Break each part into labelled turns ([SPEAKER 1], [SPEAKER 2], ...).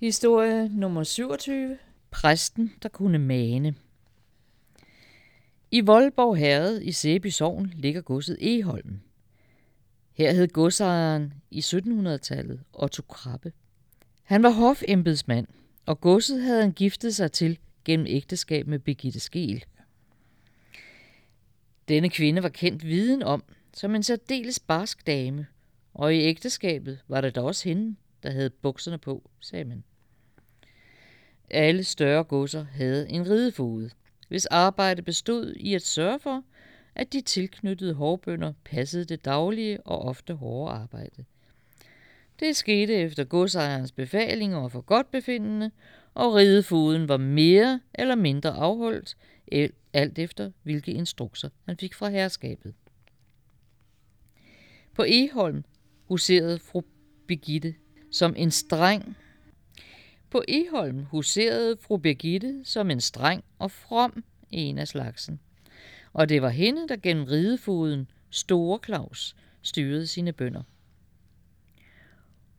[SPEAKER 1] Historie nummer 27. Præsten, der kunne mane. I Voldborg Herred i Sæby Sogn ligger godset Eholm. Her hed godsejeren i 1700-tallet Otto Krabbe. Han var hofembedsmand, og godset havde han giftet sig til gennem ægteskab med Birgitte Skel. Denne kvinde var kendt viden om som en særdeles barsk dame, og i ægteskabet var det da også hende, der havde bukserne på, sagde man. Alle større godser havde en ridefode, hvis arbejde bestod i at sørge for, at de tilknyttede hårbønder passede det daglige og ofte hårde arbejde. Det skete efter godsejerens befalinger og for godt befindende, og ridefoden var mere eller mindre afholdt, alt efter hvilke instrukser han fik fra herskabet. På Eholm huserede fru Begitte som en streng på Eholm huserede fru Birgitte som en streng og from en af slagsen. Og det var hende, der gennem ridefoden Store Claus styrede sine bønder.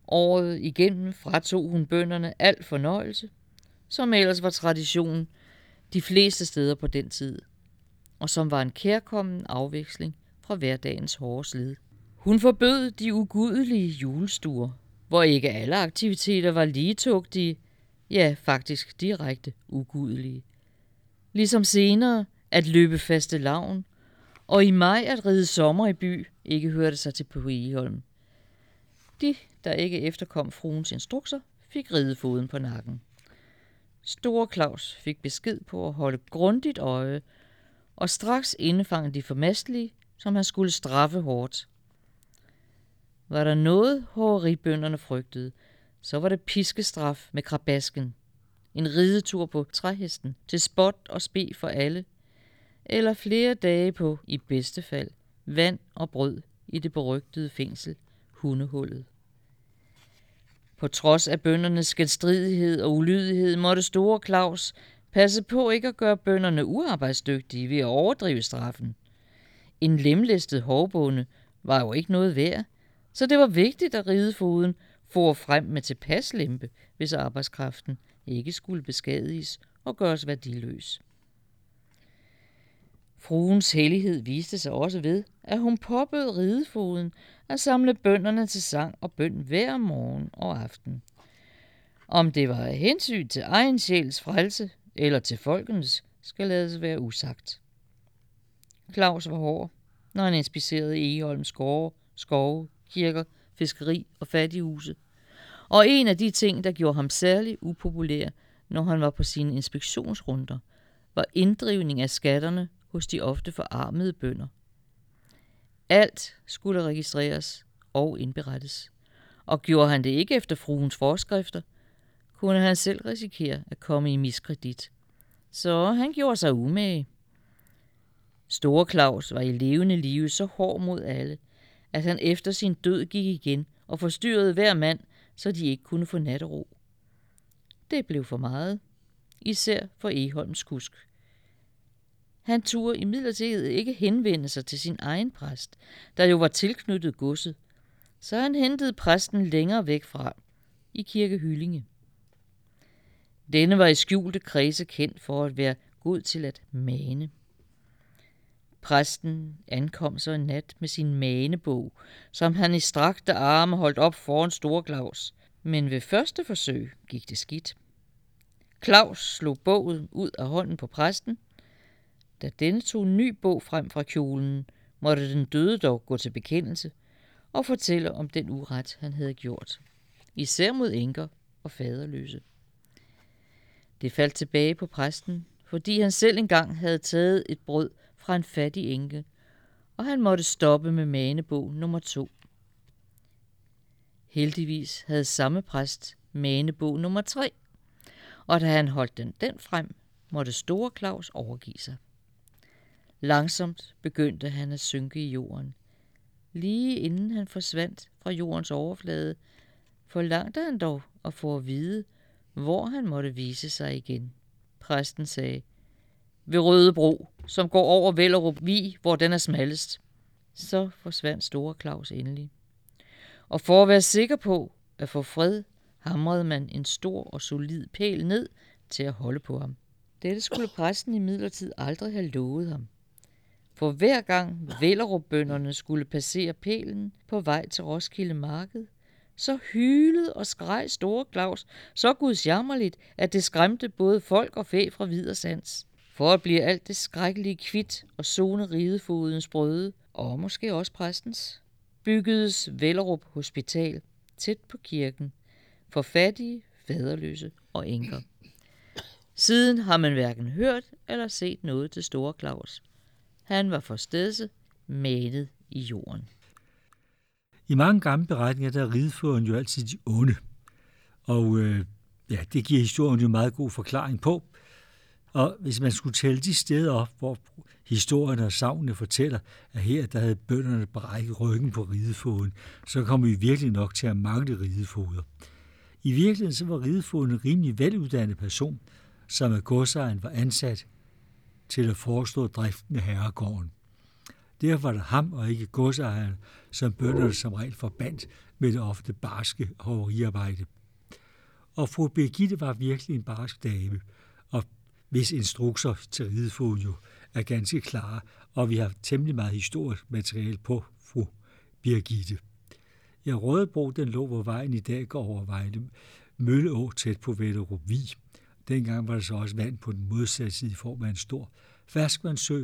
[SPEAKER 1] Året igennem fratog hun bønderne al fornøjelse, som ellers var tradition de fleste steder på den tid, og som var en kærkommen afveksling fra hverdagens hårde slid. Hun forbød de ugudelige julestuer, hvor ikke alle aktiviteter var lige tugtige, ja faktisk direkte ugudelige. Ligesom senere at løbe faste lavn, og i maj at ride sommer i by ikke hørte sig til på Egeholm. De, der ikke efterkom fruens instrukser, fik ridefoden på nakken. Store Claus fik besked på at holde grundigt øje, og straks indfangede de formastelige, som han skulle straffe hårdt. Var der noget, håreribønderne frygtede, så var det piskestraf med krabasken. En ridetur på træhesten til spot og spe for alle. Eller flere dage på, i bedste fald, vand og brød i det berygtede fængsel, hundehullet. På trods af bøndernes genstridighed og ulydighed måtte store Claus passe på ikke at gøre bønderne uarbejdsdygtige ved at overdrive straffen. En lemlæstet hårbonde var jo ikke noget værd, så det var vigtigt, at ridefoden for frem med tilpas lempe, hvis arbejdskraften ikke skulle beskadiges og gøres værdiløs. Fruens hellighed viste sig også ved, at hun påbød ridefoden at samle bønderne til sang og bøn hver morgen og aften. Om det var af hensyn til egen sjæls frelse eller til folkens, skal lades være usagt. Claus var hård, når han inspicerede Egeholms skove, skove, kirker, fiskeri og fattighuse. Og en af de ting, der gjorde ham særlig upopulær, når han var på sine inspektionsrunder, var inddrivning af skatterne hos de ofte forarmede bønder. Alt skulle registreres og indberettes, og gjorde han det ikke efter fruens forskrifter, kunne han selv risikere at komme i miskredit. Så han gjorde sig umage. Store Claus var i levende live så hård mod alle, at han efter sin død gik igen og forstyrrede hver mand, så de ikke kunne få nattero. Det blev for meget, især for Eholms kusk. Han turde i midlertid ikke henvende sig til sin egen præst, der jo var tilknyttet godset, så han hentede præsten længere væk fra, i kirke Hyllinge. Denne var i skjulte kredse kendt for at være god til at mane. Præsten ankom så en nat med sin manebog, som han i strakte arme holdt op foran Store Claus. Men ved første forsøg gik det skidt. Claus slog bogen ud af hånden på præsten. Da denne tog en ny bog frem fra kjolen, måtte den døde dog gå til bekendelse og fortælle om den uret, han havde gjort. Især mod enker og faderløse. Det faldt tilbage på præsten, fordi han selv engang havde taget et brød fra en fattig enke, og han måtte stoppe med manebog nummer to. Heldigvis havde samme præst manebog nummer tre, og da han holdt den den frem, måtte Store Claus overgive sig. Langsomt begyndte han at synke i jorden. Lige inden han forsvandt fra jordens overflade, forlangte han dog at få at vide, hvor han måtte vise sig igen. Præsten sagde, ved Rødebro, som går over Vellerup Vi, hvor den er smallest. Så forsvandt Store Claus endelig. Og for at være sikker på at få fred, hamrede man en stor og solid pæl ned til at holde på ham. Dette skulle præsten i midlertid aldrig have lovet ham. For hver gang Vellerupbønderne skulle passere pælen på vej til Roskilde Marked, så hylede og skreg store Claus så gudsjammerligt, at det skræmte både folk og fæ fra Vidersans. For at blive alt det skrækkelige kvidt og zone ridefodens brøde, og måske også præstens, byggedes Vellerup Hospital tæt på kirken for fattige, faderløse og enker. Siden har man hverken hørt eller set noget til Store Claus. Han var for stedse malet i jorden.
[SPEAKER 2] I mange gamle beretninger, der er rideføren jo altid de onde. Og øh, ja, det giver historien jo meget god forklaring på. Og hvis man skulle tælle de steder op, hvor historien og savnene fortæller, at her der havde bønderne brækket ryggen på ridefoden, så kom vi virkelig nok til at mangle ridefoder. I virkeligheden så var ridefoden en rimelig veluddannet person, som af godsejeren var ansat til at forestå driften af herregården. Derfor var det ham og ikke godsejeren, som bønderne som regel forbandt med det ofte barske hoveriarbejde. Og fru Birgitte var virkelig en barsk dame, og hvis instrukser til ridefoden jo er ganske klare, og vi har temmelig meget historisk materiale på fru Birgitte. Ja, Rødebro, den lå, hvor vejen i dag går over Vejle Mølleå tæt på Vetterup Vig. Dengang var der så også vand på den modsatte side i form af en stor ferskvandssø.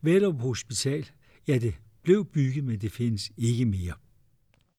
[SPEAKER 2] Vetterup Hospital, ja, det blev bygget, men det findes ikke mere.